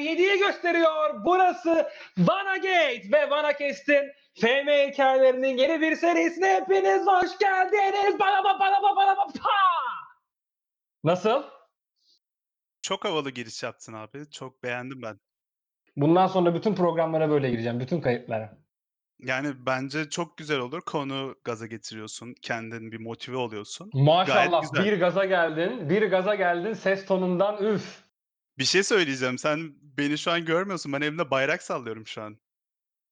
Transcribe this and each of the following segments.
saatler 7'yi gösteriyor. Burası Vanagate ve Vanakest'in FM hikayelerinin yeni bir serisine hepiniz hoş geldiniz. Bana bana bana bana bana pa! Nasıl? Çok havalı giriş yaptın abi. Çok beğendim ben. Bundan sonra bütün programlara böyle gireceğim. Bütün kayıtlara. Yani bence çok güzel olur. Konu gaza getiriyorsun. Kendin bir motive oluyorsun. Maşallah bir gaza geldin. Bir gaza geldin ses tonundan üf. Bir şey söyleyeceğim. Sen beni şu an görmüyorsun. Ben elimde bayrak sallıyorum şu an.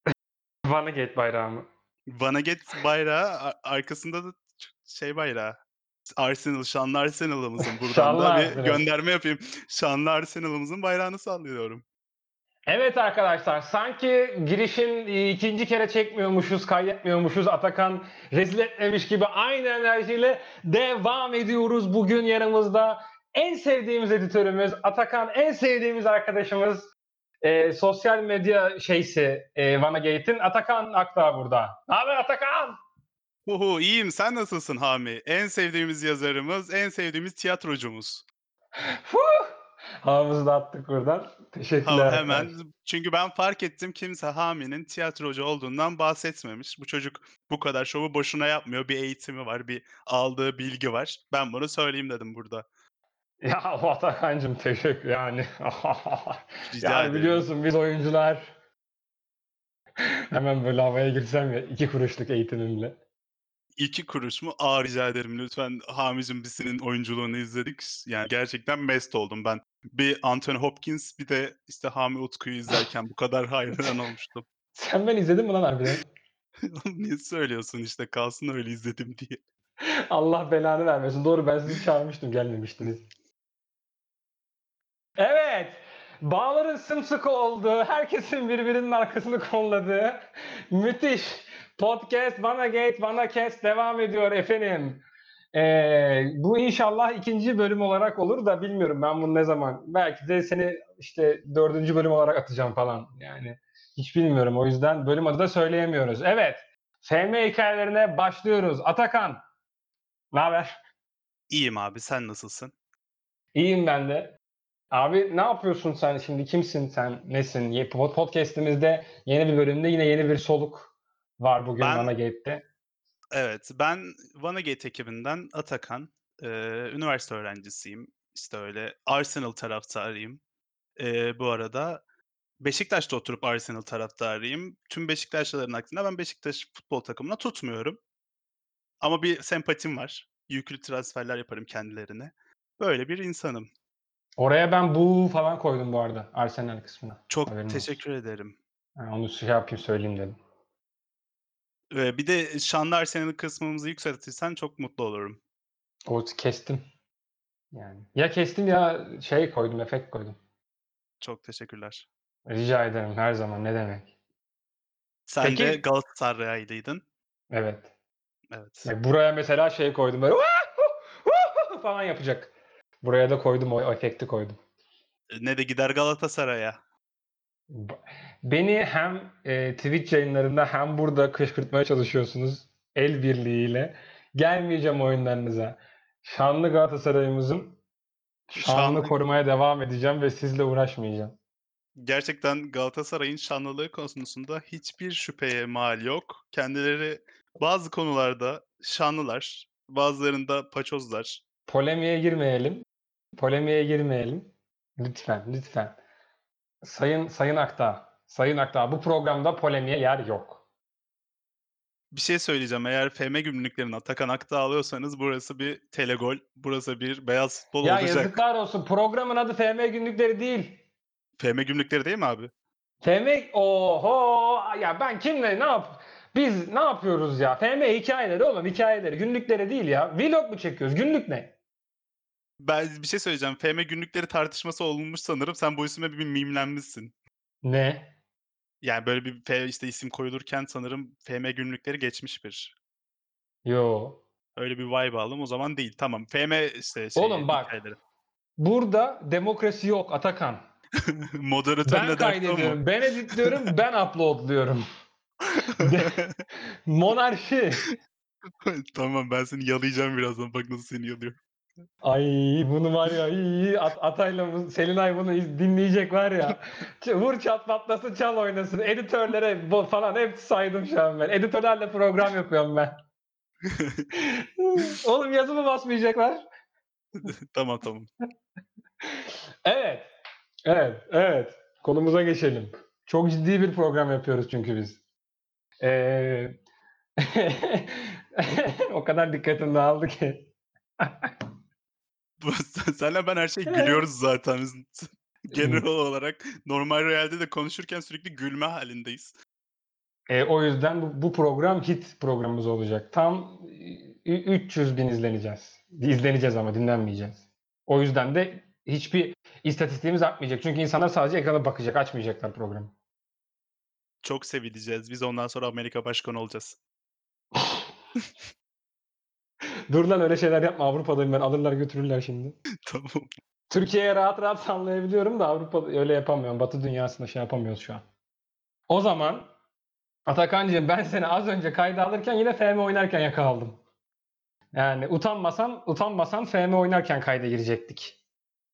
Vanagate bayrağı mı? Vanaget bayrağı arkasında da şey bayrağı. Arsenal, şanlı Arsenal'ımızın buradan Şanlı da bir Arsenal. gönderme yapayım. Şanlı Arsenal'ımızın bayrağını sallıyorum. Evet arkadaşlar sanki girişin e, ikinci kere çekmiyormuşuz, kaydetmiyormuşuz. Atakan rezil etmemiş gibi aynı enerjiyle devam ediyoruz. Bugün yanımızda en sevdiğimiz editörümüz Atakan, en sevdiğimiz arkadaşımız e, sosyal medya şeysi e, Vanagate'in Atakan Akdağ burada. Ne haber Atakan? Uhu, iyiyim. Sen nasılsın Hami? En sevdiğimiz yazarımız, en sevdiğimiz tiyatrocumuz. Fuh! Havamızı da attık buradan. Teşekkürler. Ha, hemen. arkadaşlar. Çünkü ben fark ettim kimse Hami'nin tiyatrocu olduğundan bahsetmemiş. Bu çocuk bu kadar şovu boşuna yapmıyor. Bir eğitimi var, bir aldığı bilgi var. Ben bunu söyleyeyim dedim burada. Ya Atakan'cım teşekkür yani. Rica yani ederim. biliyorsun biz oyuncular hemen böyle havaya girsem ya iki kuruşluk eğitimimle. İki kuruş mu? Aa rica ederim lütfen Hami'cim biz senin oyunculuğunu izledik. Yani gerçekten mest oldum ben. Bir Anthony Hopkins bir de işte Hami Utku'yu izlerken bu kadar hayran olmuştum. Sen ben izledin mi lan harbiden? Niye söylüyorsun işte kalsın öyle izledim diye. Allah belanı vermesin. Doğru ben sizi çağırmıştım gelmemiştiniz. Evet. Bağların sımsıkı olduğu, herkesin birbirinin arkasını kolladığı müthiş podcast Vanagate, Vanacast devam ediyor efendim. Ee, bu inşallah ikinci bölüm olarak olur da bilmiyorum ben bunu ne zaman. Belki de seni işte dördüncü bölüm olarak atacağım falan. Yani hiç bilmiyorum o yüzden bölüm adı da söyleyemiyoruz. Evet. FM hikayelerine başlıyoruz. Atakan. Ne haber? İyiyim abi sen nasılsın? İyiyim ben de. Abi ne yapıyorsun sen şimdi? Kimsin sen? Nesin? Podcast'imizde yeni bir bölümde yine yeni bir soluk var bugün Ben- Vanagate'de. Evet, ben Vanagate ekibinden Atakan. Eee, üniversite öğrencisiyim. İşte öyle Arsenal taraftarıyım. Eee, bu arada Beşiktaş'ta oturup Arsenal taraftarıyım. Tüm Beşiktaşlıların aksine ben Beşiktaş futbol takımına tutmuyorum. Ama bir sempatim var. Yüklü transferler yaparım kendilerine. Böyle bir insanım. Oraya ben bu falan koydum bu arada Arsenal kısmına. Çok Haberin olsun. teşekkür ederim. Yani onu şey yapayım söyleyeyim dedim. Eee, bir de şanlı Arsenal kısmımızı yükseltirsen çok mutlu olurum. O kestim. Yani ya kestim ya şey koydum, efekt koydum. Çok teşekkürler. Rica ederim her zaman ne demek. Sen Peki- de Galatasaraylıydın. Evet. Evet. Bak buraya mesela şey koydum böyle falan yapacak. Buraya da koydum o efekti koydum. Ne de gider Galatasaray'a. Beni hem e, Twitch yayınlarında hem burada kışkırtmaya çalışıyorsunuz el birliğiyle. Gelmeyeceğim oyunlarınıza. Şanlı Galatasaray'ımızın şanlı Şanlı- korumaya devam edeceğim ve sizle uğraşmayacağım. Gerçekten Galatasaray'ın şanlılığı konusunda hiçbir şüpheye mal yok. Kendileri bazı konularda şanlılar, bazılarında paçozlar. Polemiğe girmeyelim. Polemiğe girmeyelim. Lütfen, lütfen. Sayın Sayın Akta, Sayın Akta bu programda polemiğe yer yok. Bir şey söyleyeceğim. Eğer FM gümrüklerini Atakan Akta alıyorsanız burası bir telegol, burası bir beyaz futbol Ya olacak. yazıklar olsun. Programın adı FM günlükleri değil. FM gümrükleri değil mi abi? FM oho ya ben kimle ne yap biz ne yapıyoruz ya? FM hikayeleri oğlum hikayeleri günlükleri değil ya. Vlog mu çekiyoruz? Günlük ne? Ben bir şey söyleyeceğim. FM günlükleri tartışması olmuş sanırım. Sen bu isme bir mimlenmişsin. Ne? Yani böyle bir F işte isim koyulurken sanırım FM günlükleri geçmiş bir. Yo. Öyle bir vibe aldım. O zaman değil. Tamam. FM işte şey Oğlum bak. hikayeleri. Burada demokrasi yok Atakan. Moderatör Ben kaydediyorum, ben editliyorum, ben uploadluyorum. Monarşi. tamam ben seni yalayacağım birazdan. Bak nasıl seni yalıyorum. Ay bunu var ya iyi At, Atay'la Selinay bunu dinleyecek var ya. Vur çat patlasın çal oynasın. Editörlere falan hep saydım şu an ben. Editörlerle program yapıyorum ben. Oğlum yazımı basmayacaklar. Tamam tamam. Evet. Evet. Evet. Konumuza geçelim. Çok ciddi bir program yapıyoruz çünkü biz. Ee, o kadar dikkatim dağıldı ki. Bu senle ben her şey gülüyoruz zaten. Biz Genel olarak normal realde de konuşurken sürekli gülme halindeyiz. Ee, o yüzden bu, bu program hit programımız olacak. Tam ü- 300 bin izleneceğiz. İzleneceğiz ama dinlenmeyeceğiz. O yüzden de hiçbir istatistiğimiz artmayacak. Çünkü insanlar sadece ekrana bakacak, açmayacaklar programı. Çok sevileceğiz. Biz ondan sonra Amerika başkanı olacağız. Dur lan öyle şeyler yapma Avrupa'dayım ben alırlar götürürler şimdi. tamam. Türkiye'ye rahat rahat sallayabiliyorum da Avrupa öyle yapamıyorum. Batı dünyasında şey yapamıyoruz şu an. O zaman Atakan'cığım ben seni az önce kayda alırken yine FM oynarken yakaladım. Yani utanmasan, utanmasan FM oynarken kayda girecektik.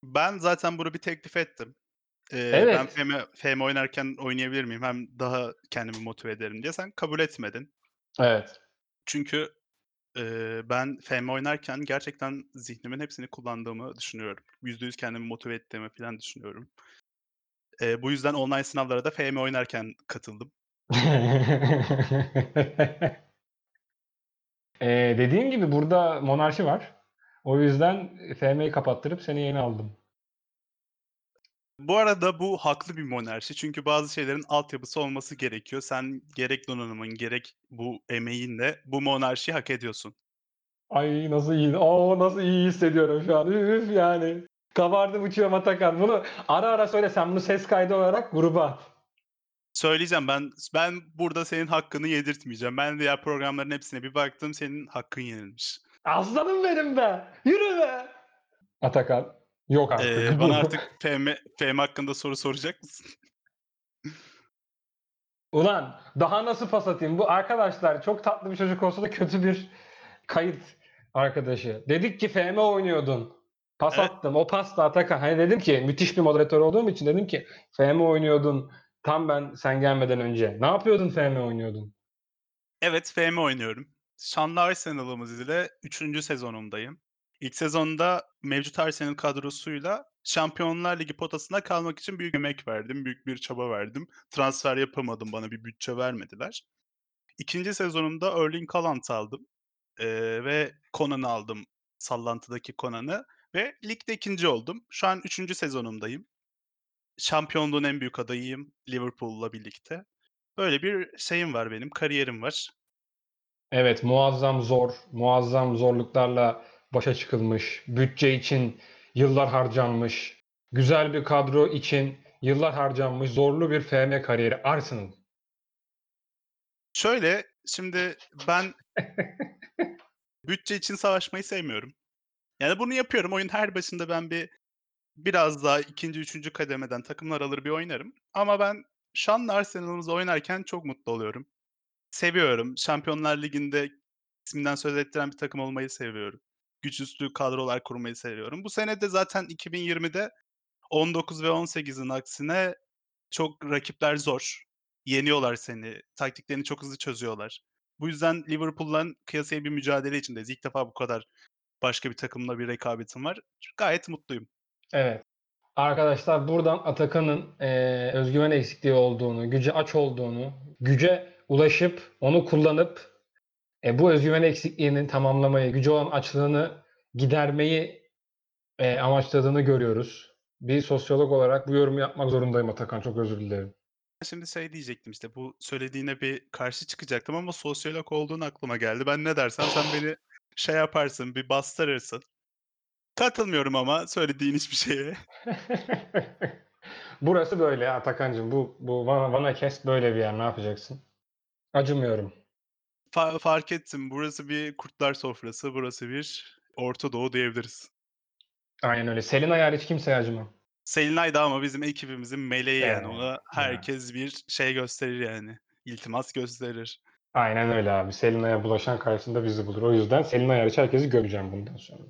Ben zaten bunu bir teklif ettim. Ee, Evet. Ben FM, FM oynarken oynayabilir miyim? Hem daha kendimi motive ederim diye. Sen kabul etmedin. Evet. Çünkü e, ben FM oynarken gerçekten zihnimin hepsini kullandığımı düşünüyorum. %100 kendimi motive ettiğimi falan düşünüyorum. E, bu yüzden online sınavlara da FM oynarken katıldım. Ee, dediğim gibi burada monarşi var. O yüzden FM'yi kapattırıp seni yeni aldım. Bu arada bu haklı bir monarşi. Çünkü bazı şeylerin altyapısı olması gerekiyor. Sen gerek donanımın gerek bu emeğinle bu monarşiyi hak ediyorsun. Ay nasıl iyi. Oo nasıl iyi hissediyorum şu an. Üf yani. Kabardım uçuyorum Atakan. Bunu ara ara söyle sen bunu ses kaydı olarak gruba at. Söyleyeceğim ben ben burada senin hakkını yedirtmeyeceğim. Ben diğer programların hepsine bir baktım senin hakkın yenilmiş. Aslanım benim be. Yürü be. Atakan. Yok artık. Ee, bana artık FM, FM hakkında soru soracak mısın? Ulan daha nasıl pas atayım? Bu arkadaşlar çok tatlı bir çocuk olsa da kötü bir kayıt arkadaşı. Dedik ki FM oynuyordun. Pas Evet. attım. O pas da Atakan. Hani dedim ki müthiş bir moderatör olduğum için dedim ki FM oynuyordun. Tam ben sen gelmeden önce. Ne yapıyordun FM oynuyordun? Evet FM oynuyorum. Şanlı Arsenal'ımız ile 3. sezonumdayım. İlk sezonda mevcut Arsenal kadrosuyla Şampiyonlar Ligi potasına kalmak için büyük emek verdim. Büyük bir çaba verdim. Transfer yapamadım. Bana bir bütçe vermediler. İkinci sezonumda Erling Haaland aldım. Ee, ve Conan'ı aldım. Sallantıdaki Conan'ı. Ve ligde ikinci oldum. Şu an üçüncü sezonumdayım. Şampiyonluğun en büyük adayıyım Liverpool'la birlikte. Böyle bir şeyim var benim, kariyerim var. Evet muazzam zor, muazzam zorluklarla başa çıkılmış, bütçe için yıllar harcanmış, güzel bir kadro için yıllar harcanmış zorlu bir FM kariyeri Arsenal. Şöyle, şimdi ben bütçe için savaşmayı sevmiyorum. Yani bunu yapıyorum. Oyun her başında ben bir biraz daha ikinci, üçüncü kademeden takımlar alır bir oynarım. Ama ben şanlı Arsenal'ımızla oynarken çok mutlu oluyorum. Seviyorum. Şampiyonlar Ligi'nde isminden söz ettiren bir takım olmayı seviyorum. Güçüstü kadrolar kurmayı seviyorum. Bu sene de zaten 2020'de 19 ve 18'in aksine çok rakipler zor. Yeniyorlar seni. Taktiklerini çok hızlı çözüyorlar. Bu yüzden Liverpool'la kıyasaya bir mücadele içindeyiz. İlk defa bu kadar başka bir takımla bir rekabetim var. Gayet mutluyum. Evet. Arkadaşlar buradan Atakan'ın eee, özgüven eksikliği olduğunu, güce aç olduğunu, güce ulaşıp onu kullanıp e, bu özgüven eksikliğini tamamlamayı, güce olan açlığını gidermeyi e, amaçladığını görüyoruz. Bir sosyolog olarak bu yorumu yapmak zorundayım Atakan. Çok özür dilerim. Şimdi şey diyecektim işte bu söylediğine bir karşı çıkacaktım ama sosyolog olduğun aklıma geldi. Ben ne dersem sen beni şey yaparsın, bir bastırırsın. Katılmıyorum ama söylediğin hiçbir şeye. Burası böyle Atakan'cığım. Bu, bu Vana, Vana Kest böyle bir yer. Ne yapacaksın? Acımıyorum. Fa- fark ettim. Burası bir kurtlar sofrası, burası bir Orta Doğu diyebiliriz. Aynen öyle. Selinay hariç kimseye acımam. Selinay da ama bizim ekibimizin meleği yani. Evet, Ona herkes bir şey gösterir yani. İltimas gösterir. Aynen öyle abi. Selinay'a bulaşan karşısında bizi bulur. O yüzden Selinay hariç herkesi gömeceğim bundan sonra.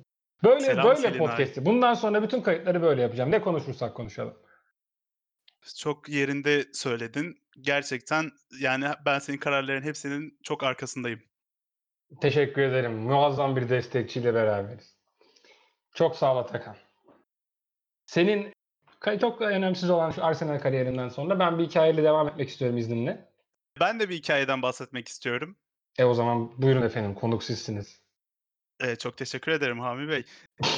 Böyle Selam böyle Selinay. podcast'i. Bundan sonra bütün kayıtları böyle yapacağım. Ne konuşursak konuşalım. Çok yerinde söyledin. Gerçekten yani ben senin kararların hepsinin çok arkasındayım. Teşekkür ederim. Muazzam bir destekçiyle beraberiz. Çok sağ ol Atakan. Senin çok önemsiz olan şu Arsenal kariyerinden sonra ben bir hikayeyle devam etmek istiyorum izninle. Ben de bir hikayeden bahsetmek istiyorum. E o zaman buyurun efendim konuk sizsiniz. Eee, çok teşekkür ederim Hami Bey.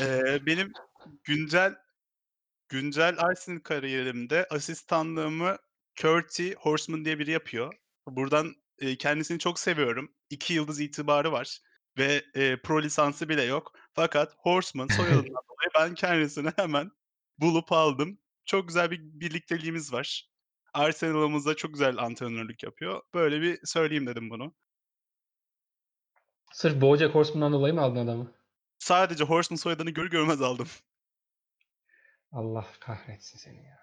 Eee, benim güncel güncel Arsenal kariyerimde asistanlığımı Curtis Horseman diye biri yapıyor. Buradan, eee, kendisini çok seviyorum. 2 yıldız itibarı var ve, eee, pro lisansı bile yok. Fakat Horseman soyadından dolayı ben kendisini hemen bulup aldım. Çok güzel bir birlikteliğimiz var. Arsenal'ımızda çok güzel antrenörlük yapıyor. Böyle bir söyleyeyim dedim bunu. Sırf Bojack Horseman'dan dolayı mı aldın adamı? Sadece Horseman soyadını görür görmez aldım. Allah kahretsin seni ya.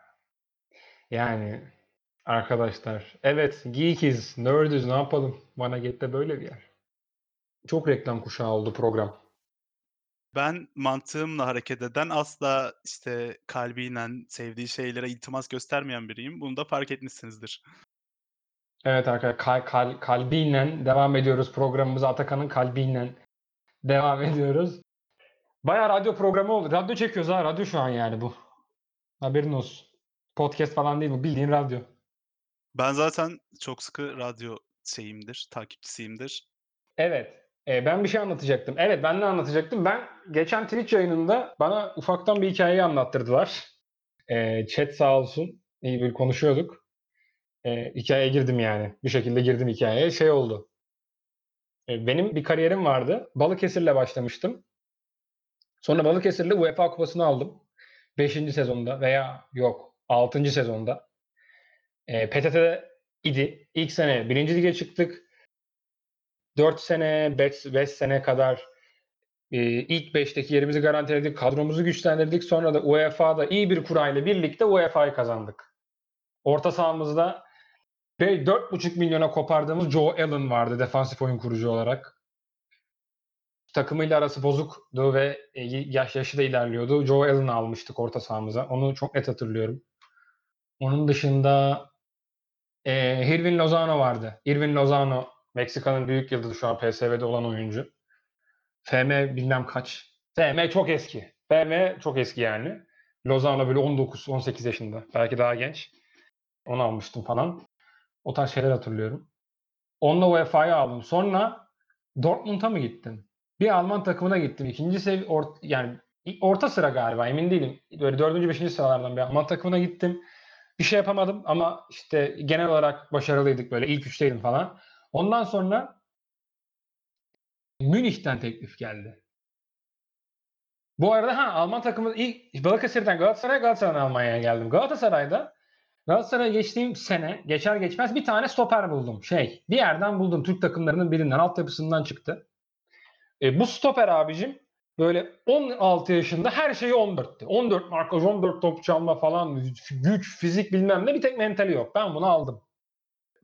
Yani arkadaşlar evet geekiz, nerdiz ne yapalım? De böyle bir yer. Çok reklam kuşağı oldu program. Ben mantığımla hareket eden, asla, işte, kalbiyle sevdiği şeylere iltimas göstermeyen biriyim. Bunu da fark etmişsinizdir. Evet arkadaşlar kal, kal, kalbiyle devam ediyoruz programımıza. Atakan'ın kalbiyle devam ediyoruz. Bayağı radyo programı oldu. Radyo çekiyoruz ha. Radyo şu an yani bu. Haberin olsun. Podcast falan değil bu. Bildiğin radyo. Ben zaten çok sıkı radyo şeyimdir, takipçisiyimdir. Evet. e, ben bir şey anlatacaktım. Evet ben ne anlatacaktım? Ben geçen Twitch yayınında bana ufaktan bir hikayeyi anlattırdılar. E, chat sağ olsun. İyi bir konuşuyorduk. E, hikayeye girdim yani. Bir şekilde girdim hikayeye. Şey oldu. E, benim bir kariyerim vardı. Balıkesir'le başlamıştım. Sonra Balıkesir'le UEFA kupasını aldım. 5. sezonda veya yok 6. sezonda. E, PTT'de idi. İlk sene 1. lige çıktık. 4 sene, 5 sene kadar e, ilk 5'teki yerimizi garantiledik. Kadromuzu güçlendirdik. Sonra da UEFA'da iyi bir kurayla birlikte UEFA'yı kazandık. Orta sahamızda ve 4,5 milyona kopardığımız Joe Allen vardı defansif oyun kurucu olarak. Takımıyla arası bozuktu ve e, yaş yaşı da ilerliyordu. Joe Allen'ı almıştık orta sahamıza. Onu çok net hatırlıyorum. Onun dışında e, Irvin Lozano vardı. Irvin Lozano Meksika'nın büyük yıldızı şu an PSV'de olan oyuncu. FM bilmem kaç. FM çok eski. FM çok eski yani. Lozano böyle 19-18 yaşında. Belki daha genç. Onu almıştım falan. O tarz şeyler hatırlıyorum. Onunla UEFA'yı aldım. Sonra Dortmund'a mı gittim? Bir Alman takımına gittim. İkinci sev or yani orta sıra galiba emin değilim. Böyle dördüncü, beşinci sıralardan bir Alman takımına gittim. Bir şey yapamadım ama işte genel olarak başarılıydık böyle ilk üçteydim falan. Ondan sonra Münih'ten teklif geldi. Bu arada ha Alman takımı ilk Balıkesir'den Galatasaray Galatasaray'dan Almanya'ya geldim. Galatasaray'da Galatasaray'a geçtiğim sene geçer geçmez bir tane stoper buldum. Şey bir yerden buldum Türk takımlarının birinden altyapısından çıktı. E, bu stoper abicim böyle 16 yaşında her şeyi 14'tü. 14 markaj, 14 top çalma falan güç, fizik bilmem ne bir tek mentali yok. Ben bunu aldım.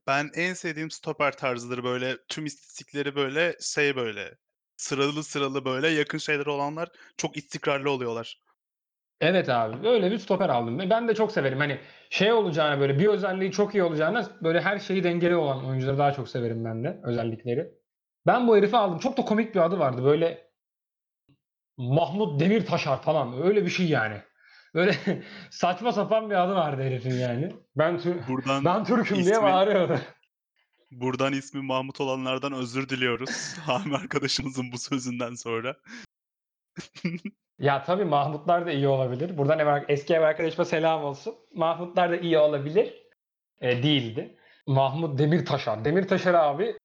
Ben en sevdiğim stoper tarzıdır böyle tüm istatistikleri böyle şey böyle sıralı sıralı böyle yakın şeyleri olanlar çok istikrarlı oluyorlar. Evet abi. Öyle bir stoper aldım. Ben de çok severim. Hani şey olacağına böyle bir özelliği çok iyi olacağına böyle her şeyi dengeli olan oyuncuları daha çok severim ben de özellikleri. Ben bu herifi aldım. Çok da komik bir adı vardı. Böyle Mahmut Demirtaşar falan. Öyle bir şey yani. Böyle saçma sapan bir adı vardı herifin yani. Ben Tür- Buradan ben Türk'üm diye ismi- bağırıyordu. buradan ismi Mahmut olanlardan özür diliyoruz. Hami arkadaşımızın bu sözünden sonra. Ya tabii Mahmutlar da iyi olabilir. Buradan ev, eski ev arkadaşıma selam olsun. Mahmutlar da iyi olabilir. E, değildi. Mahmut Demirtaşar. Demirtaşar abi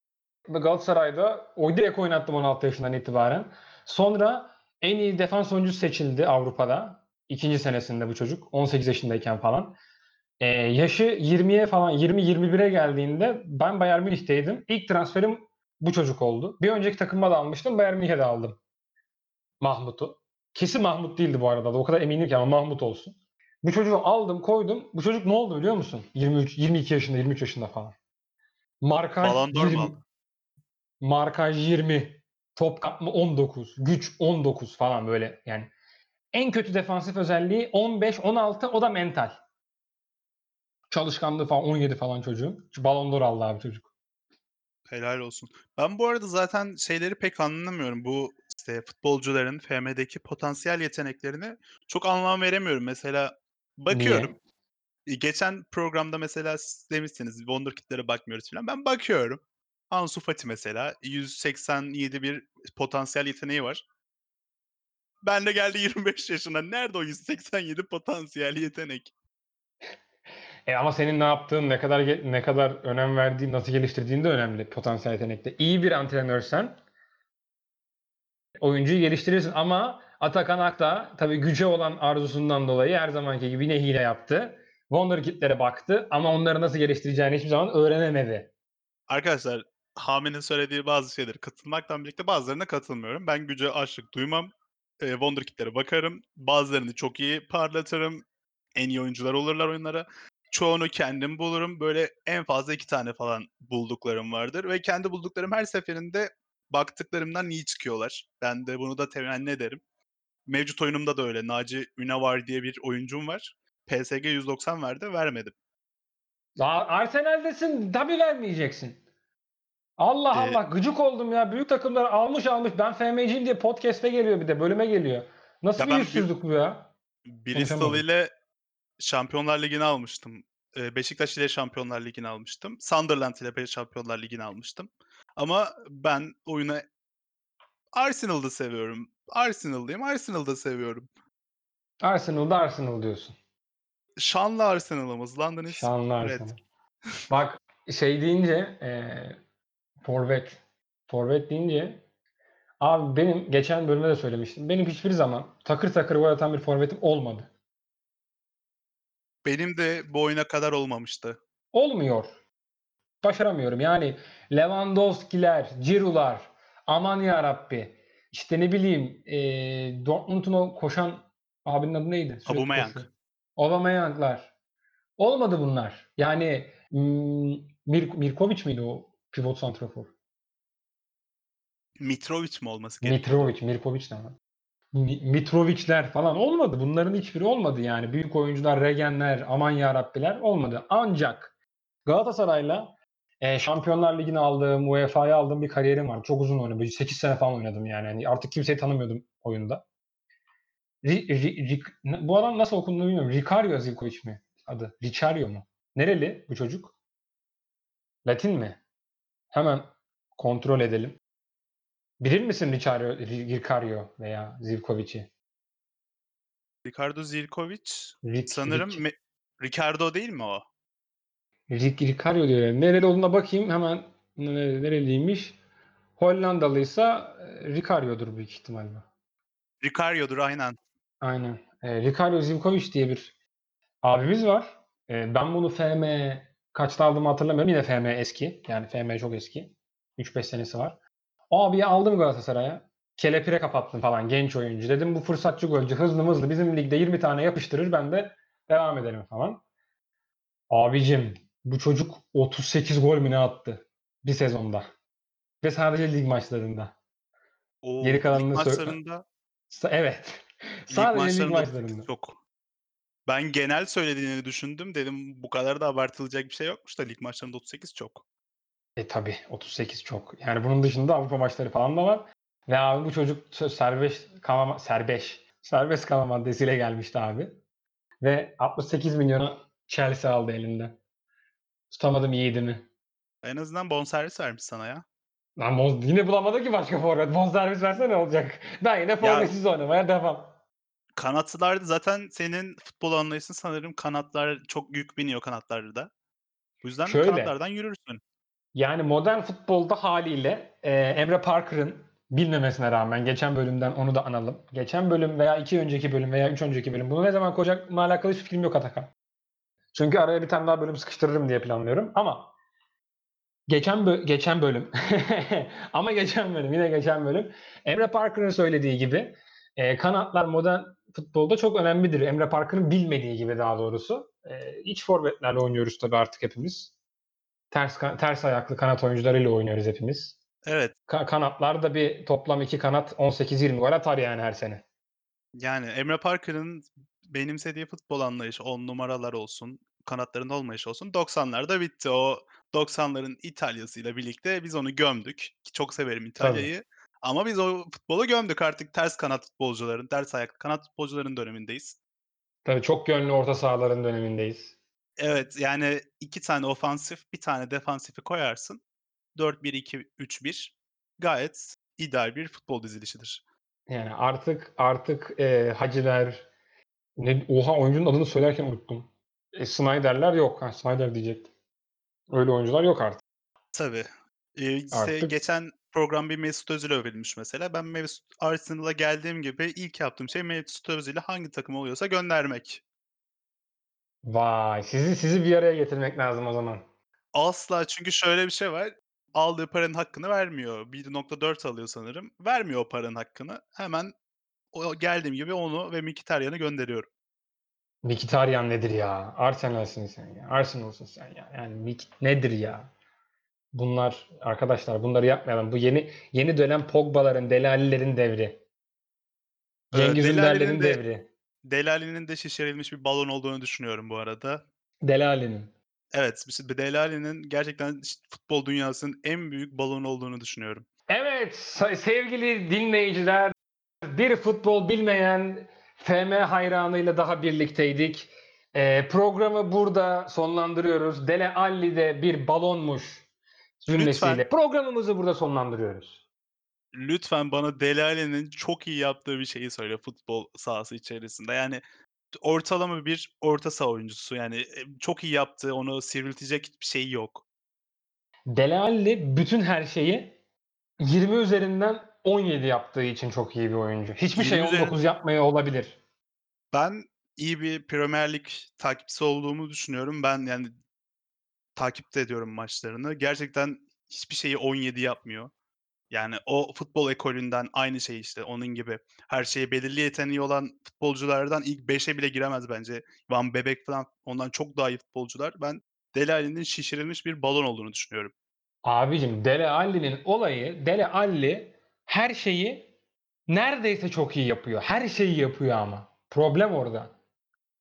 Galatasaray'da o direkt oynattım 16 yaşından itibaren. Sonra en iyi defans oyuncusu seçildi Avrupa'da. İkinci senesinde bu çocuk. 18 yaşındayken falan. E, yaşı 20'ye falan 20-21'e geldiğinde ben Bayern Münih'teydim. İlk transferim bu çocuk oldu. Bir önceki takımda da almıştım. Bayern Münih'e de aldım. Mahmut'u. Kesin Mahmut değildi bu arada da. O kadar eminim ki ama Mahmut olsun. Bu çocuğu aldım koydum. Bu çocuk ne oldu biliyor musun? 23, 22 yaşında, 23 yaşında falan. Markaj Ballon d'Or mu 20. aldı? Markaj 20. Top kapma 19, güç 19 falan böyle yani. En kötü defansif özelliği 15, 16 o da mental. Çalışkanlığı falan 17 falan çocuğun. Şu Ballon d'Or aldı abi çocuk. Helal olsun. Ben bu arada zaten şeyleri pek anlamıyorum. Bu işte futbolcuların FM'deki potansiyel yeteneklerini çok anlam veremiyorum. Mesela bakıyorum. Niye? Geçen programda mesela demişsiniz Wonderkid'lere bakmıyoruz falan. Ben bakıyorum. Ansu Fati mesela 187 bir potansiyel yeteneği var. Ben de geldi 25 yaşına. Nerede o 187 potansiyel yetenek? E ama senin ne yaptığın, ne kadar ne kadar önem verdiğin, nasıl geliştirdiğin de önemli potansiyel yetenekte. İyi bir antrenörsen oyuncuyu geliştirirsin ama Atakan Akta tabii güce olan arzusundan dolayı her zamanki gibi yine hile yaptı. Wonderkid'lere baktı ama onları nasıl geliştireceğini hiçbir zaman öğrenemedi. Arkadaşlar Hami'nin söylediği bazı şeyleri katılmaktan birlikte bazılarına katılmıyorum. Ben güce aşık duymam. E, Wonderkid'lere bakarım. Bazılarını çok iyi parlatırım. En iyi oyuncular olurlar oyunlara. Çoğunu kendim bulurum. Böyle en fazla iki tane falan bulduklarım vardır. Ve kendi bulduklarım her seferinde baktıklarımdan iyi çıkıyorlar. Ben de bunu da temenni ederim. Mevcut oyunumda da öyle. Naci Ünavar diye bir oyuncum var. PSG 190 verdi, vermedim. Daha Arsenal'desin tabii vermeyeceksin. Allah Ee, Allah gıcık oldum ya. Büyük takımlar almış almış. Ben FM'ciyim diye podcast'e geliyor bir de bölüme geliyor. Nasıl Ya bir ben yüzsüzlük bu ya? Bristol Konuşamadım. ile Şampiyonlar Ligi'ni almıştım. Eee, Beşiktaş ile Şampiyonlar Ligi'ni almıştım. Sunderland ile be Şampiyonlar Ligi'ni almıştım. Ama ben oyunu Arsenal'da seviyorum. Arsenal'lıyım, Arsenal'da seviyorum. Arsenal'da Arsenal diyorsun. Şanlı Arsenal'ımız. London is Şanlı red. Arsenal. Bak şey deyince eee forvet. Forvet deyince abi benim geçen bölümde de söylemiştim. Benim hiçbir zaman takır takır gol atan bir forvetim olmadı. Benim de bu oyuna kadar olmamıştı. Olmuyor. Başaramıyorum. Yani Lewandowski'ler, Giroud'lar, aman ya Rabbi. İşte ne bileyim eee Dortmund'un o koşan abinin adı neydi? Aubameyang. Aubameyang'lar. Olmadı bunlar. Yani hmm, Mir Mirkovic miydi o pivot santrafor? Mitrovic mi olması gerekiyor? Mitrovic, Mirkovic ne lan? Mi- Mitrovic'ler falan olmadı. Bunların hiçbiri olmadı yani. Büyük oyuncular, Regenler, aman yarabbiler olmadı. Ancak Galatasaray'la e, Şampiyonlar Ligi'ni aldığım, UEFA'yı aldığım bir kariyerim var. Çok uzun oynadım. 8 sene falan oynadım yani. Yani artık kimseyi tanımıyordum oyunda. Ri- Ri- Ri- bu adam nasıl okunduğunu bilmiyorum. Ricario Zivkovic mi adı? Ricario mu? Nereli bu çocuk? Latin mi? Hemen kontrol edelim. Bilir misin Ricario, Ri- Ricario veya Zivkovic'i? Ricardo Zivkovic Ric, sanırım Ric, me- Ricardo değil mi o? Ric, Ricario diyor. Nereli olduğuna bakayım hemen nere- nereliymiş. Hollandalıysa e, Ricario'dur büyük ihtimalle. Ricardo'dur aynen. Aynen. E, Ricario Zivkovic diye bir abimiz var. E, ben bunu FM kaçta aldığımı hatırlamıyorum. Yine FM eski. Yani FM çok eski. 3-5 senesi var. O abiyi aldım Galatasaray'a. Kelepire kapattım falan genç oyuncu. Dedim bu fırsatçı golcü hızlı hızlı bizim ligde 20 tane yapıştırır ben de devam ederim falan. Abicim bu çocuk 38 gol mü ne attı bir sezonda. Ve sadece lig maçlarında. O Geri lig kalanını sö- maçlarında Evet. lig Sadece lig maçlarında maçlarında. çok. Ben genel söylediğini düşündüm. Dedim bu kadar da abartılacak bir şey yokmuş da lig maçlarında 38 çok. E tabi 38 çok. Yani bunun dışında Avrupa maçları falan da var. Ve abi bu çocuk serbest kalma serbest serbest kalma maddesiyle gelmişti abi. Ve 68 milyona Chelsea aldı elinden. Tutamadım yiğidimi. En azından bonservis vermiş sana ya. Lan yine bulamadı ki başka forvet. Bonservis verse ne olacak? Ben yine forvetsiz oynamaya devam. Kanatlarda zaten senin futbol anlayışın sanırım kanatlar çok yük biniyor kanatlarda. Bu yüzden Şöyle. kanatlardan yürürsün. Yani modern futbolda haliyle e, Emre Parker'ın bilmemesine rağmen geçen bölümden onu da analım. Geçen bölüm veya iki önceki bölüm veya üç önceki bölüm bunu ne zaman koyacakla alakalı hiçbir fikrim yok Atakan. Çünkü araya bir tane daha bölüm sıkıştırırım diye planlıyorum ama geçen bö- geçen bölüm ama geçen bölüm yine geçen bölüm Emre Parker'ın söylediği gibi e, kanatlar modern futbolda çok önemlidir. Emre Parker'ın bilmediği gibi daha doğrusu. E, iç forvetlerle oynuyoruz tabii artık hepimiz. Ters ters ayaklı kanat oyuncularıyla oynuyoruz hepimiz. Evet. Ka kanatlar da bir toplam 2 kanat 18-20 gol atar yani her sene. Yani Emre Parker'ın benimsediği futbol anlayışı 10 numaralar olsun, kanatların olmayışı olsun 90'larda bitti. O 90'ların İtalya'sıyla birlikte biz onu gömdük. Çok severim Tabii. Ama biz o futbolu gömdük. Artık ters kanat futbolcuların, ters ayaklı kanat futbolcuların dönemindeyiz. Tabii çok yönlü orta sahaların dönemindeyiz. Evet, yani 2 tane ofansif, 1 tane defansifi koyarsın. 4-1-2-3-1 gayet ideal bir futbol dizilişidir. Yani artık artık, eee, Haciler ne oha oyuncunun adını söylerken unuttum. E, Sneijder'ler yok. Ha, Sneijder diyecektim. Öyle oyuncular yok artık. Tabii. Eee, işte Artık geçen program bir Mesut Özil övülmüş mesela. Ben Mesut Arsenal'a geldiğim gibi ilk yaptığım şey Mesut Özil'i hangi takım oluyorsa göndermek. Vay! Sizi sizi bir araya getirmek lazım o zaman. Asla çünkü şöyle bir şey var. Aldığı paranın hakkını vermiyor. 1.4 alıyor sanırım. Vermiyor o paranın hakkını. Hemen o geldiğim gibi onu ve Mkhitaryan'ı gönderiyorum. Mkhitaryan nedir ya? Arsenal'sin sen ya. Arsenal'sın sen ya. Yani Mik nedir ya? Bunlar arkadaşlar bunları yapmayalım. Bu yeni yeni dönem Pogba'ların, Dele Alli'lerin devri. Eee, Cengiz Ünder'lerin de devri. Dele Alli'nin de şişirilmiş bir balon olduğunu düşünüyorum bu arada. Dele Alli'nin. Evet, Alli'nin gerçekten futbol dünyasının en büyük balonu olduğunu düşünüyorum. Evet, sevgili dinleyiciler, bir futbol bilmeyen FM hayranıyla daha birlikteydik. Eee, programı burada sonlandırıyoruz. Dele Alli de bir balonmuş cümlesiyle Lütfen programımızı burada sonlandırıyoruz. lütfen bana Dele Alli'nin çok iyi yaptığı bir şeyi söyle futbol sahası içerisinde. Yani ortalama bir orta saha oyuncusu. Yani, eee, çok iyi yaptığı, onu sivriltecek hiçbir şeyi yok. Dele Alli bütün her şeyi 20 üzerinden 17 yaptığı için çok iyi bir oyuncu. Hiçbir 20 şey üzerin 19 yapmıyor olabilir. Ben iyi bir Premier Lig takipçisi olduğumu düşünüyorum. Ben, yani takip de ediyorum maçlarını. Gerçekten hiçbir şeyi 17 yapmıyor. Yani o futbol ekolünden aynı şey işte onun gibi her şeye belirli yeteneği olan futbolculardan ilk 5'e bile giremez bence. Van Beek falan ondan çok daha iyi futbolcular. Ben Dele Alli'nin şişirilmiş bir balon olduğunu düşünüyorum. Abicim Dele Alli'nin olayı Dele Alli her şeyi neredeyse çok iyi yapıyor. Her şeyi yapıyor ama. Problem orada.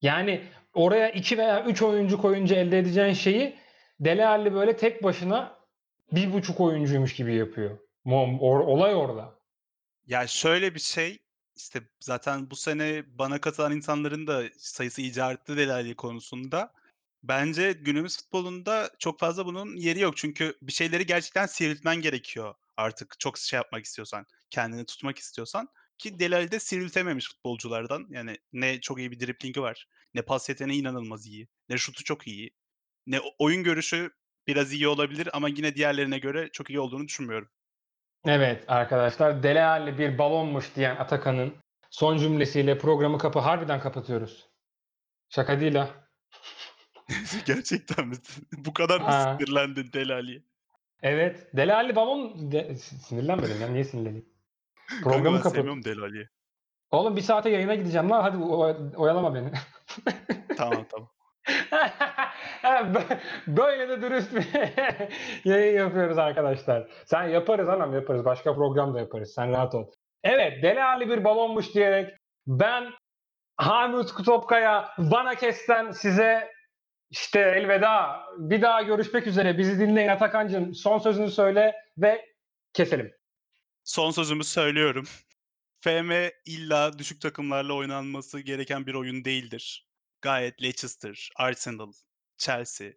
Yani oraya 2 veya 3 oyuncu koyunca elde edeceğin şeyi Dele Alli böyle tek başına 1,5 oyuncuymuş gibi yapıyor. Olay orada. Ya şöyle bir şey, işte zaten bu sene bana katılan insanların da sayısı iyice arttı Dele konusunda. Bence günümüz futbolunda çok fazla bunun yeri yok. Çünkü bir şeyleri gerçekten sivriltmen gerekiyor artık çok şey yapmak istiyorsan, kendini tutmak istiyorsan ki Dele Alli de sivriltememiş futbolculardan. Yani ne çok iyi bir driblingi var, ne pas yeteneği inanılmaz iyi, ne şutu çok iyi, ne oyun görüşü biraz iyi olabilir ama yine diğerlerine göre çok iyi olduğunu düşünmüyorum. Evet arkadaşlar Dele Alli bir balonmuş diyen Atakan'ın son cümlesiyle programı kapı harbiden kapatıyoruz. Şaka değil ha. Gerçekten mi? Bu kadar mı Ha. sinirlendin Dele Alli'ye? Evet. Dele Alli balon de si sinirlenmedim ya. Niye sinirleneyim? Programı kapat sevmiyorum Dele. Oğlum 1 saate yayına gideceğim lan. Hadi oya oyalama beni. Tamam, tamam. Böyle de dürüst bir yayın yapıyoruz arkadaşlar. Sen yaparız anam yaparız. Başka program da yaparız. Sen rahat ol. Evet, Dele Alli bir balonmuş diyerek ben Hamit Kutopkaya Vanakes'ten size işte elveda. Bir daha görüşmek üzere. Bizi dinleyin Atakan'cığım. Son sözünü söyle ve keselim. Son sözümü söylüyorum. FM illa düşük takımlarla oynanması gereken bir oyun değildir. Gayet Leicester, Arsenal, Chelsea,